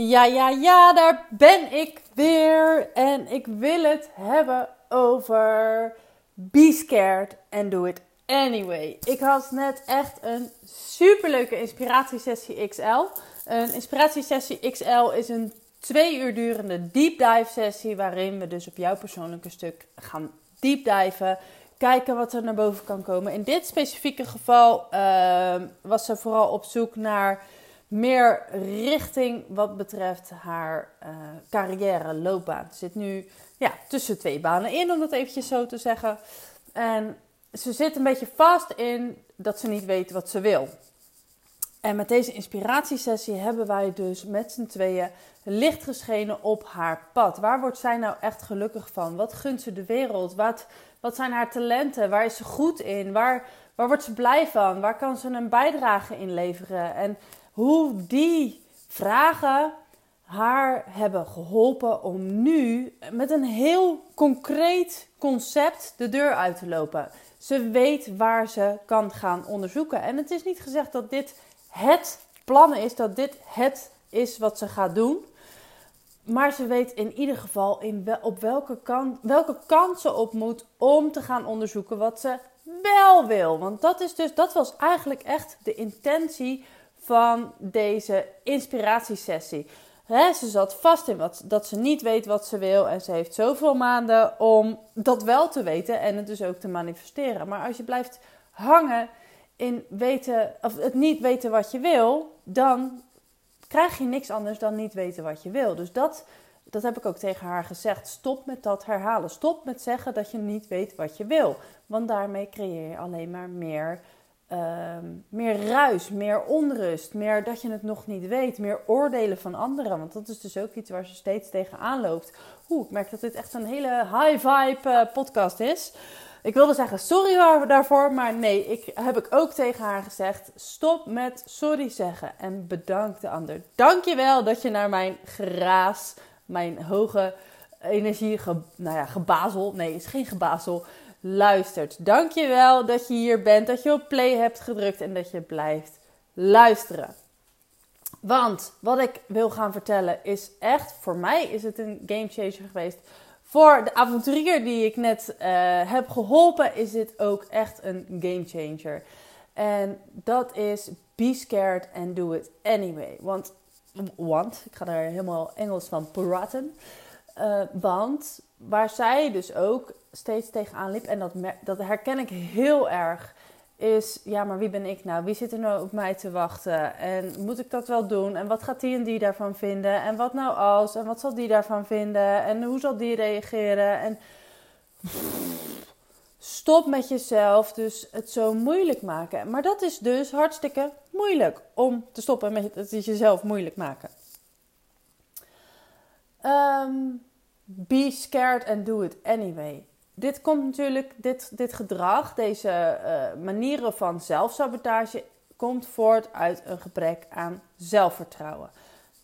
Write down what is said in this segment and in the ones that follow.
Ja, ja, ja, daar ben ik weer. En ik wil het hebben over Be Scared and Do It Anyway. Ik had net echt een superleuke inspiratiesessie XL. Een inspiratiesessie XL is een twee uur durende deep dive sessie. Waarin we dus op jouw persoonlijke stuk gaan deep diven. Kijken wat er naar boven kan komen. In dit specifieke geval uh, was ze vooral op zoek naar meer richting wat betreft haar uh, carrière, loopbaan. Ze zit nu ja, tussen twee banen in, om dat eventjes zo te zeggen. En ze zit een beetje vast in dat ze niet weet wat ze wil. En met deze inspiratiesessie hebben wij dus met z'n tweeën licht geschenen op haar pad. Waar wordt zij nou echt gelukkig van? Wat gunt ze de wereld? Wat, wat zijn haar talenten? Waar is ze goed in? Waar, waar wordt ze blij van? Waar kan ze een bijdrage in leveren? En hoe die vragen haar hebben geholpen om nu met een heel concreet concept de deur uit te lopen. Ze weet waar ze kan gaan onderzoeken. En het is niet gezegd dat dit het plan is, dat dit het is wat ze gaat doen. Maar ze weet in ieder geval in op welke kant, welke kant ze op moet om te gaan onderzoeken wat ze wel wil. Want dat, is dus, dat was eigenlijk echt de intentie van deze inspiratiesessie. He, ze zat vast in wat, dat ze niet weet wat ze wil. En ze heeft zoveel maanden om dat wel te weten en het dus ook te manifesteren. Maar als je blijft hangen in weten, of het niet weten wat je wil, dan krijg je niks anders dan niet weten wat je wil. Dus dat, dat heb ik ook tegen haar gezegd. Stop met dat herhalen. Stop met zeggen dat je niet weet wat je wil. Want daarmee creëer je alleen maar meer Ehm, meer ruis, meer onrust, meer dat je het nog niet weet, meer oordelen van anderen. Want dat is dus ook iets waar ze steeds tegenaan loopt. Oeh, ik merk dat dit echt een hele high vibe uh, podcast is. Ik wilde zeggen sorry daarvoor, maar nee, ik heb ik ook tegen haar gezegd: stop met sorry zeggen en bedank de ander. Dank je wel dat je naar mijn geraas, mijn hoge energie, nou ja, gebazel, nee, is geen gebazel, luistert. Dankjewel dat je hier bent, dat je op play hebt gedrukt en dat je blijft luisteren. Want wat ik wil gaan vertellen is echt, voor mij is het een game changer geweest. Voor de avonturier die ik net uh, heb geholpen, is dit ook echt een game changer. En dat is be scared and do it anyway. Want, want ik ga daar helemaal Engels van praten. Uh, want waar zij dus ook steeds tegenaan liep, en dat, dat herken ik heel erg, is: ja, maar wie ben ik nou? Wie zit er nou op mij te wachten? En moet ik dat wel doen? En wat gaat die en die daarvan vinden? En wat nou als? En wat zal die daarvan vinden? En hoe zal die reageren? En stop met jezelf dus het zo moeilijk maken. Maar dat is dus hartstikke moeilijk om te stoppen met het jezelf moeilijk maken. Um, be scared and do it anyway. Dit komt natuurlijk, dit, dit gedrag, deze uh, manieren van zelfsabotage, komt voort uit een gebrek aan zelfvertrouwen.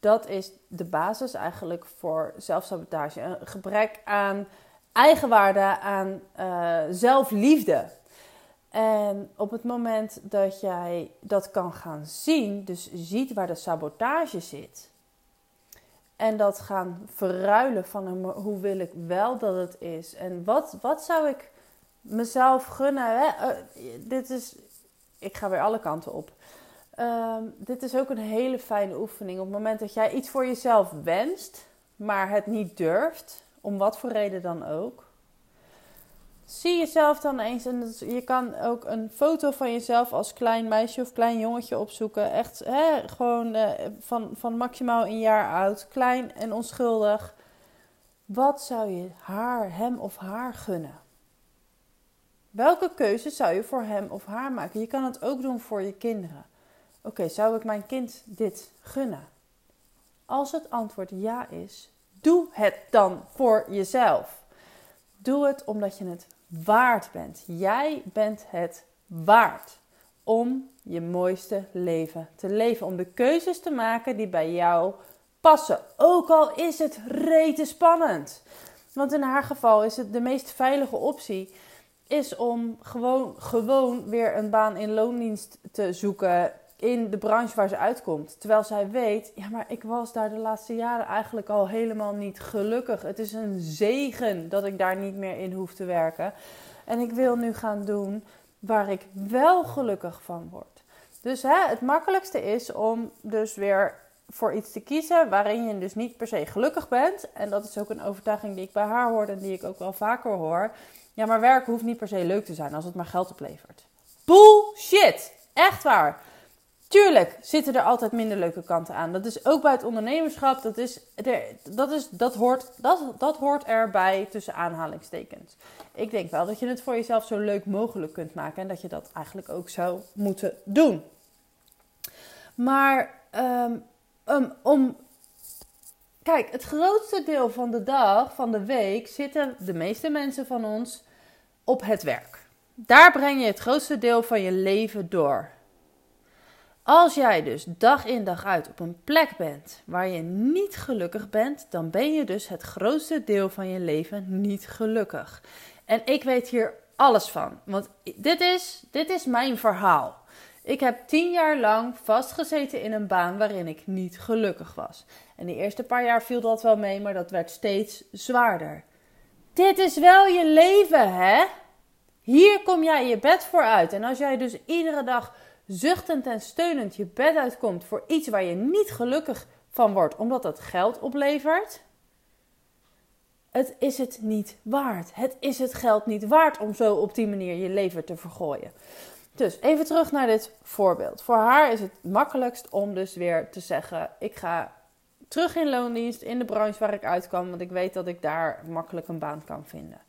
Dat is de basis eigenlijk voor zelfsabotage. Een gebrek aan eigenwaarde, aan uh, zelfliefde. En op het moment dat jij dat kan gaan zien, dus ziet waar de sabotage zit, en dat gaan verruilen van hoe wil ik wel dat het is. En wat, wat zou ik mezelf gunnen. Hè? Uh, dit is, ik ga weer alle kanten op. Uh, dit is ook een hele fijne oefening. Op het moment dat jij iets voor jezelf wenst, maar het niet durft, om wat voor reden dan ook, Zie jezelf dan eens. En je kan ook een foto van jezelf als klein meisje of klein jongetje opzoeken. Echt hè, gewoon eh, van, van maximaal een jaar oud. Klein en onschuldig. Wat zou je haar, hem of haar gunnen? Welke keuze zou je voor hem of haar maken? Je kan het ook doen voor je kinderen. Oké, zou ik mijn kind dit gunnen? Als het antwoord ja is, doe het dan voor jezelf. Doe het omdat je het waard bent. Jij bent het waard om je mooiste leven te leven. Om de keuzes te maken die bij jou passen. Ook al is het rete spannend. Want in haar geval is het de meest veilige optie. Is om gewoon, gewoon weer een baan in loondienst te zoeken. In de branche waar ze uitkomt. Terwijl zij weet, ja, maar ik was daar de laatste jaren eigenlijk al helemaal niet gelukkig. Het is een zegen dat ik daar niet meer in hoef te werken. En ik wil nu gaan doen waar ik wel gelukkig van word. Dus hè, het makkelijkste is om dus weer voor iets te kiezen waarin je dus niet per se gelukkig bent. En dat is ook een overtuiging die ik bij haar hoor en die ik ook wel vaker hoor. Ja, maar werken hoeft niet per se leuk te zijn als het maar geld oplevert. Bullshit! Echt waar. Tuurlijk zitten er altijd minder leuke kanten aan. Dat is ook bij het ondernemerschap. Dat, is, dat, is, dat, hoort, dat, dat hoort erbij tussen aanhalingstekens. Ik denk wel dat je het voor jezelf zo leuk mogelijk kunt maken. En dat je dat eigenlijk ook zou moeten doen. Maar um, om. Kijk, het grootste deel van de dag, van de week, zitten de meeste mensen van ons op het werk. Daar breng je het grootste deel van je leven door. Als jij dus dag in dag uit op een plek bent waar je niet gelukkig bent, dan ben je dus het grootste deel van je leven niet gelukkig. En ik weet hier alles van, want dit is, dit is mijn verhaal. Ik heb tien jaar lang vastgezeten in een baan waarin ik niet gelukkig was. En de eerste paar jaar viel dat wel mee, maar dat werd steeds zwaarder. Dit is wel je leven, hè? Hier kom jij je bed voor uit. En als jij dus iedere dag zuchtend en steunend je bed uitkomt voor iets waar je niet gelukkig van wordt, omdat het geld oplevert, het is het niet waard. Het is het geld niet waard om zo op die manier je leven te vergooien. Dus even terug naar dit voorbeeld. Voor haar is het makkelijkst om dus weer te zeggen: ik ga terug in loondienst in de branche waar ik uitkwam, want ik weet dat ik daar makkelijk een baan kan vinden.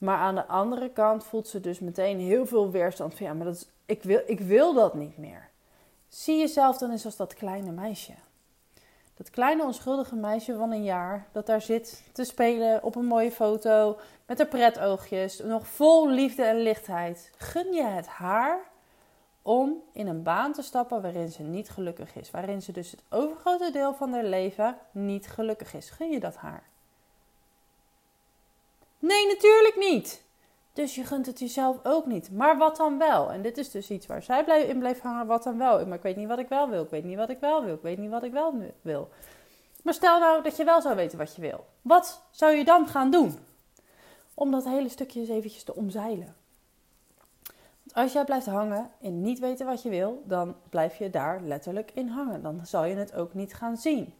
Maar aan de andere kant voelt ze dus meteen heel veel weerstand van ja, maar dat is, ik, wil, ik wil dat niet meer. Zie jezelf dan eens als dat kleine meisje. Dat kleine onschuldige meisje van een jaar dat daar zit te spelen op een mooie foto met haar pretoogjes, nog vol liefde en lichtheid. Gun je het haar om in een baan te stappen waarin ze niet gelukkig is, waarin ze dus het overgrote deel van haar leven niet gelukkig is. Gun je dat haar? Nee, natuurlijk niet. Dus je gunt het jezelf ook niet. Maar wat dan wel? En dit is dus iets waar zij in bleef hangen. Wat dan wel? Maar ik weet niet wat ik wel wil. Ik weet niet wat ik wel wil. Ik weet niet wat ik wel wil. Maar stel nou dat je wel zou weten wat je wil. Wat zou je dan gaan doen? Om dat hele stukje eens eventjes te omzeilen. Want als jij blijft hangen en niet weten wat je wil, dan blijf je daar letterlijk in hangen. Dan zal je het ook niet gaan zien.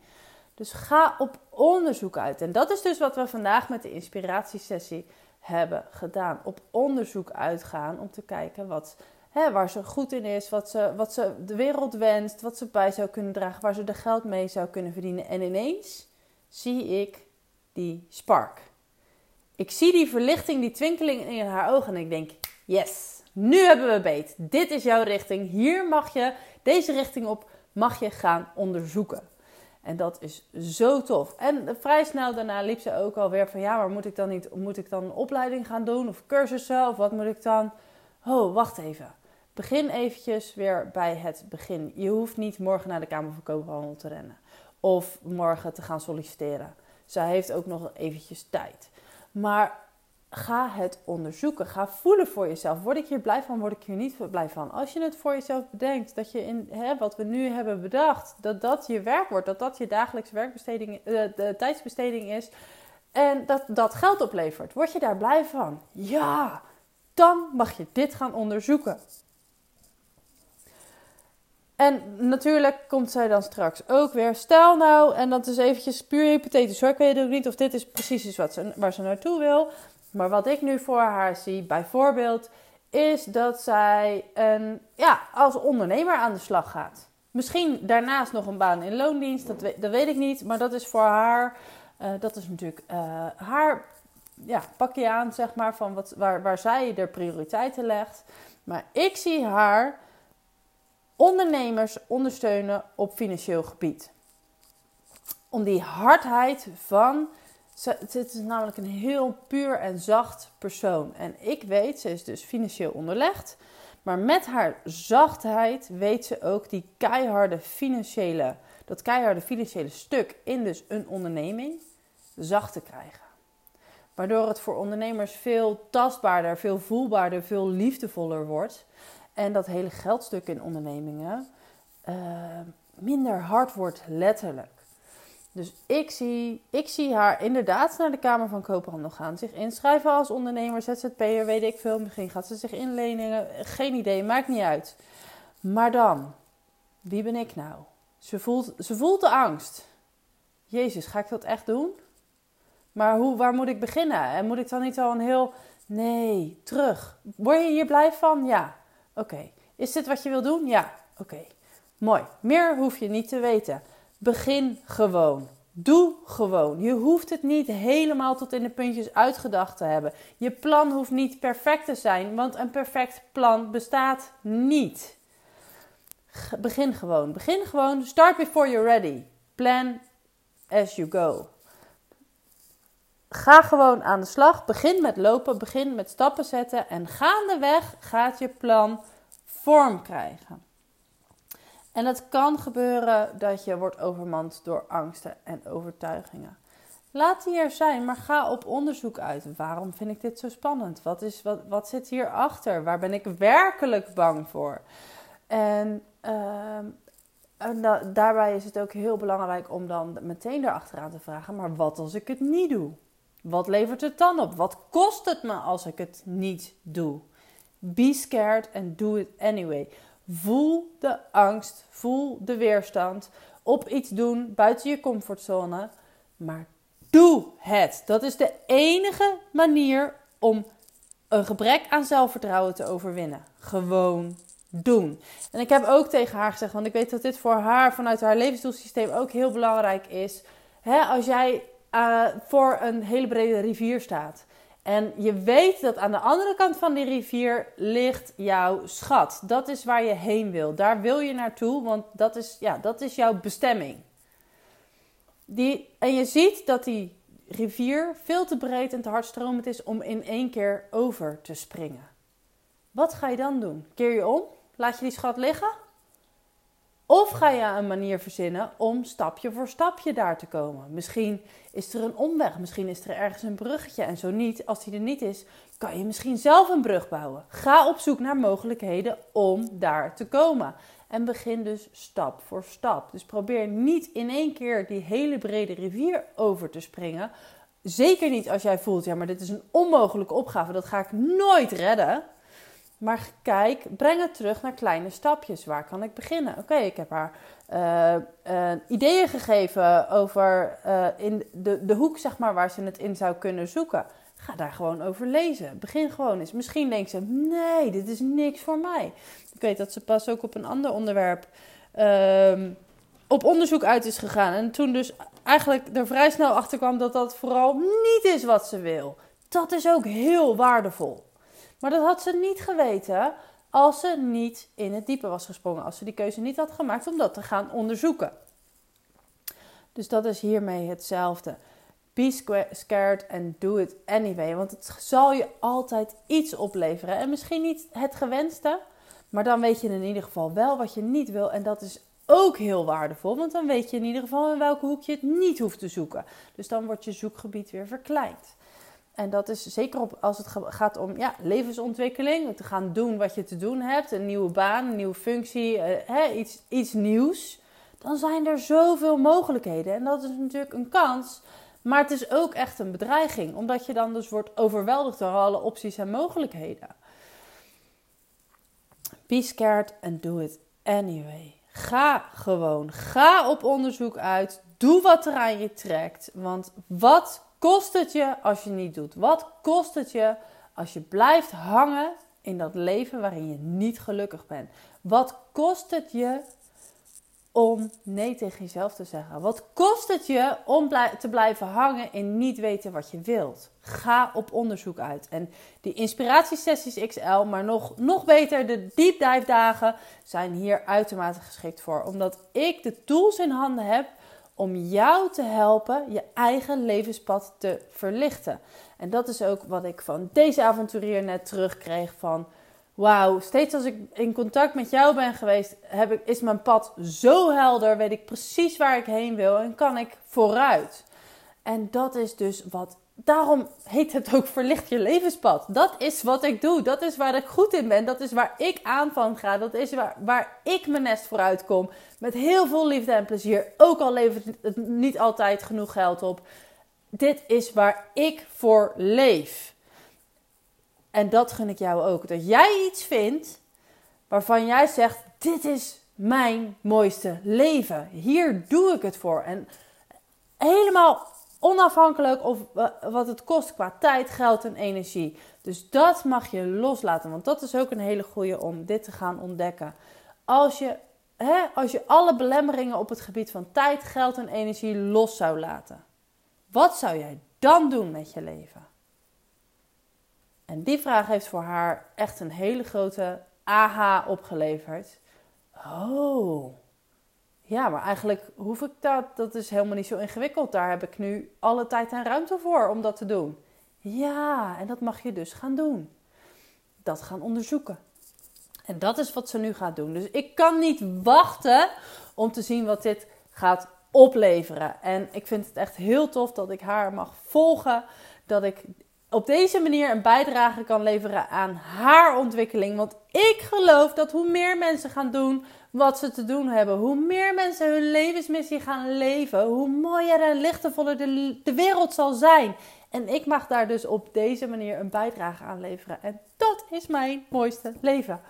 Dus ga op onderzoek uit. En dat is dus wat we vandaag met de inspiratiesessie hebben gedaan. Op onderzoek uitgaan om te kijken wat, hè, waar ze goed in is, wat ze, wat ze de wereld wenst, wat ze bij zou kunnen dragen, waar ze de geld mee zou kunnen verdienen. En ineens zie ik die spark. Ik zie die verlichting, die twinkeling in haar ogen en ik denk: yes, nu hebben we beet. Dit is jouw richting. Hier mag je, deze richting op, mag je gaan onderzoeken. En dat is zo tof. En vrij snel daarna liep ze ook alweer van ja, maar moet ik dan niet, moet ik dan een opleiding gaan doen of cursussen of wat moet ik dan? Oh, wacht even. Begin eventjes weer bij het begin. Je hoeft niet morgen naar de Kamer van Koophandel te rennen of morgen te gaan solliciteren. Zij heeft ook nog eventjes tijd. Maar ga het onderzoeken. Ga voelen voor jezelf. Word ik hier blij van? Word ik hier niet blij van? Als je het voor jezelf bedenkt, dat je in hè, wat we nu hebben bedacht, dat dat je werk wordt, dat dat je dagelijkse werkbesteding, uh, de tijdsbesteding is en dat dat geld oplevert, word je daar blij van? Ja, dan mag je dit gaan onderzoeken. En natuurlijk komt zij dan straks ook weer. Stel nou, en dat is eventjes puur hypothetisch hoor. Ik weet ook niet of dit is precies is wat ze, waar ze naartoe wil. Maar wat ik nu voor haar zie, bijvoorbeeld, is dat zij een, ja, als ondernemer aan de slag gaat. Misschien daarnaast nog een baan in loondienst, dat weet, dat weet ik niet. Maar dat is voor haar, uh, dat is natuurlijk uh, haar ja, pakje aan, zeg maar, van wat, waar, waar zij de prioriteiten legt. Maar ik zie haar ondernemers ondersteunen op financieel gebied. Om die hardheid van het is namelijk een heel puur en zacht persoon. En ik weet, ze is dus financieel onderlegd. Maar met haar zachtheid weet ze ook die keiharde financiële, dat keiharde financiële stuk in dus een onderneming zacht te krijgen. Waardoor het voor ondernemers veel tastbaarder, veel voelbaarder, veel liefdevoller wordt. En dat hele geldstuk in ondernemingen minder hard wordt, letterlijk. Dus ik zie, ik zie haar inderdaad naar de Kamer van Koophandel gaan. Zich inschrijven als ondernemer, ZZP'er, weet ik veel. Misschien gaat ze zich inlenen. Geen idee, maakt niet uit. Maar dan, wie ben ik nou? Ze voelt, ze voelt de angst. Jezus, ga ik dat echt doen? Maar hoe, waar moet ik beginnen? En moet ik dan niet al een heel... Nee, terug. Word je hier blij van? Ja. Oké. Is dit wat je wil doen? Ja. Oké. Mooi. Meer hoef je niet te weten. Begin gewoon. Doe gewoon. Je hoeft het niet helemaal tot in de puntjes uitgedacht te hebben. Je plan hoeft niet perfect te zijn, want een perfect plan bestaat niet. Begin gewoon. Begin gewoon. Start before you're ready. Plan as you go. Ga gewoon aan de slag. Begin met lopen. Begin met stappen zetten. En gaandeweg gaat je plan vorm krijgen. En het kan gebeuren dat je wordt overmand door angsten en overtuigingen. Laat die er zijn, maar ga op onderzoek uit. Waarom vind ik dit zo spannend? Wat, is, wat, wat zit hierachter? Waar ben ik werkelijk bang voor? En, uh, en daarbij is het ook heel belangrijk om dan meteen erachteraan te vragen: maar wat als ik het niet doe? Wat levert het dan op? Wat kost het me als ik het niet doe? Be scared and do it anyway. Voel de angst, voel de weerstand op iets doen buiten je comfortzone, maar doe het. Dat is de enige manier om een gebrek aan zelfvertrouwen te overwinnen. Gewoon doen. En ik heb ook tegen haar gezegd, want ik weet dat dit voor haar vanuit haar levensdoelsysteem ook heel belangrijk is. als jij uh, voor een hele brede rivier staat en je weet dat aan de andere kant van die rivier ligt jouw schat. Dat is waar je heen wil. Daar wil je naartoe, want dat is, ja, dat is jouw bestemming. Die, en je ziet dat die rivier veel te breed en te hardstromend is om in één keer over te springen. Wat ga je dan doen? Keer je om? Laat je die schat liggen? Of ga je een manier verzinnen om stapje voor stapje daar te komen? Misschien is er een omweg, misschien is er ergens een bruggetje. En zo niet, als die er niet is, kan je misschien zelf een brug bouwen. Ga op zoek naar mogelijkheden om daar te komen. En begin dus stap voor stap. Dus probeer niet in één keer die hele brede rivier over te springen. Zeker niet als jij voelt, ja, maar dit is een onmogelijke opgave, dat ga ik nooit redden. Maar kijk, breng het terug naar kleine stapjes. Waar kan ik beginnen? Oké, ik heb haar uh, uh, ideeën gegeven over uh, in de, de hoek, zeg maar, waar ze het in zou kunnen zoeken. Ga daar gewoon over lezen. Begin gewoon eens. Misschien denkt ze: nee, dit is niks voor mij. Ik weet dat ze pas ook op een ander onderwerp ehm, op onderzoek uit is gegaan. En toen dus eigenlijk er vrij snel achter kwam dat dat vooral niet is wat ze wil. Dat is ook heel waardevol. Maar dat had ze niet geweten als ze niet in het diepe was gesprongen. Als ze die keuze niet had gemaakt om dat te gaan onderzoeken. Dus dat is hiermee hetzelfde. Be scared and do it anyway. Want het zal je altijd iets opleveren. En misschien niet het gewenste, maar dan weet je in ieder geval wel wat je niet wil. En dat is ook heel waardevol, want dan weet je in ieder geval in welke hoek je het niet hoeft te zoeken. Dus dan wordt je zoekgebied weer verkleind. En dat is zeker op, als het gaat om ja, levensontwikkeling, te gaan doen wat je te doen hebt, een nieuwe baan, een nieuwe functie, hè, iets, iets nieuws. Dan zijn er zoveel mogelijkheden. En dat is natuurlijk een kans, maar het is ook echt een bedreiging, omdat je dan dus wordt overweldigd door alle opties en mogelijkheden. Be scared and do it anyway. Ga gewoon. Ga op onderzoek uit. Doe wat er aan je trekt. Want wat kost het je als je niet doet? Wat kost het je als je blijft hangen in dat leven waarin je niet gelukkig bent? Wat kost het je om nee tegen jezelf te zeggen? Wat kost het je om te blijven hangen in niet weten wat je wilt? Ga op onderzoek uit. En die inspiratiesessies XL, maar nog, nog beter, de deep dive dagen zijn hier uitermate geschikt voor. Omdat ik de tools in handen heb om jou te helpen je eigen levenspad te verlichten. En dat is ook wat ik van deze avonturier net terugkreeg van... Wauw, steeds als ik in contact met jou ben geweest, heb ik, is mijn pad zo helder, weet ik precies waar ik heen wil en kan ik vooruit. En dat is dus wat daarom heet het ook verlicht je levenspad. Dat is wat ik doe. Dat is waar ik goed in ben. Dat is waar ik aan van ga. Dat is waar, waar ik mijn nest vooruit kom. Met heel veel liefde en plezier. Ook al levert het niet altijd genoeg geld op. Dit is waar ik voor leef. En dat gun ik jou ook. Dat jij iets vindt waarvan jij zegt: Dit is mijn mooiste leven. Hier doe ik het voor. En helemaal onafhankelijk of wat het kost qua tijd, geld en energie. Dus dat mag je loslaten. Want dat is ook een hele goede om dit te gaan ontdekken. Als je, hè, als je alle belemmeringen op het gebied van tijd, geld en energie los zou laten. Wat zou jij dan doen met je leven? En die vraag heeft voor haar echt een hele grote aha opgeleverd. Oh, ja, maar eigenlijk hoef ik dat. Dat is helemaal niet zo ingewikkeld. Daar heb ik nu alle tijd en ruimte voor om dat te doen. Ja, en dat mag je dus gaan doen. Dat gaan onderzoeken. En dat is wat ze nu gaat doen. Dus ik kan niet wachten om te zien wat dit gaat opleveren. En ik vind het echt heel tof dat ik haar mag volgen. Dat ik op deze manier een bijdrage kan leveren aan haar ontwikkeling. Want ik geloof dat hoe meer mensen gaan doen wat ze te doen hebben, hoe meer mensen hun levensmissie gaan leven, hoe mooier en lichtervoller de, de wereld zal zijn. En ik mag daar dus op deze manier een bijdrage aan leveren. En dat is mijn mooiste leven.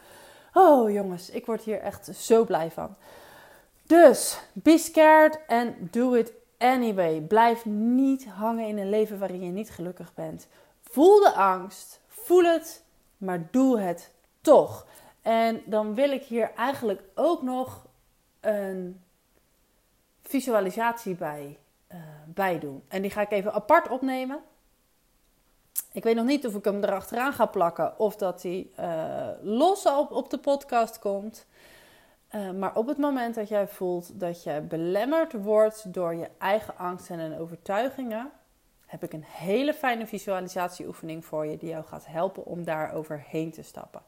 Oh jongens, ik word hier echt zo blij van. Dus, be scared and do it anyway. Blijf niet hangen in een leven waarin je niet gelukkig bent. Voel de angst, voel het, maar doe het toch. En dan wil ik hier eigenlijk ook nog een visualisatie bij, uh, bij doen. En die ga ik even apart opnemen. Ik weet nog niet of ik hem erachteraan ga plakken of dat hij uh, los op, op de podcast komt. Uh, maar op het moment dat jij voelt dat je belemmerd wordt door je eigen angsten en overtuigingen, heb ik een hele fijne visualisatieoefening voor je die jou gaat helpen om daar overheen te stappen.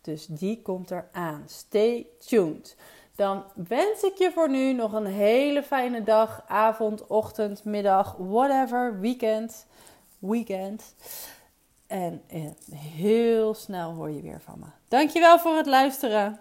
Dus die komt eraan. Stay tuned. Dan wens ik je voor nu nog een hele fijne dag, avond, ochtend, middag, whatever, weekend. Weekend. En heel snel hoor je weer van me. Dankjewel voor het luisteren.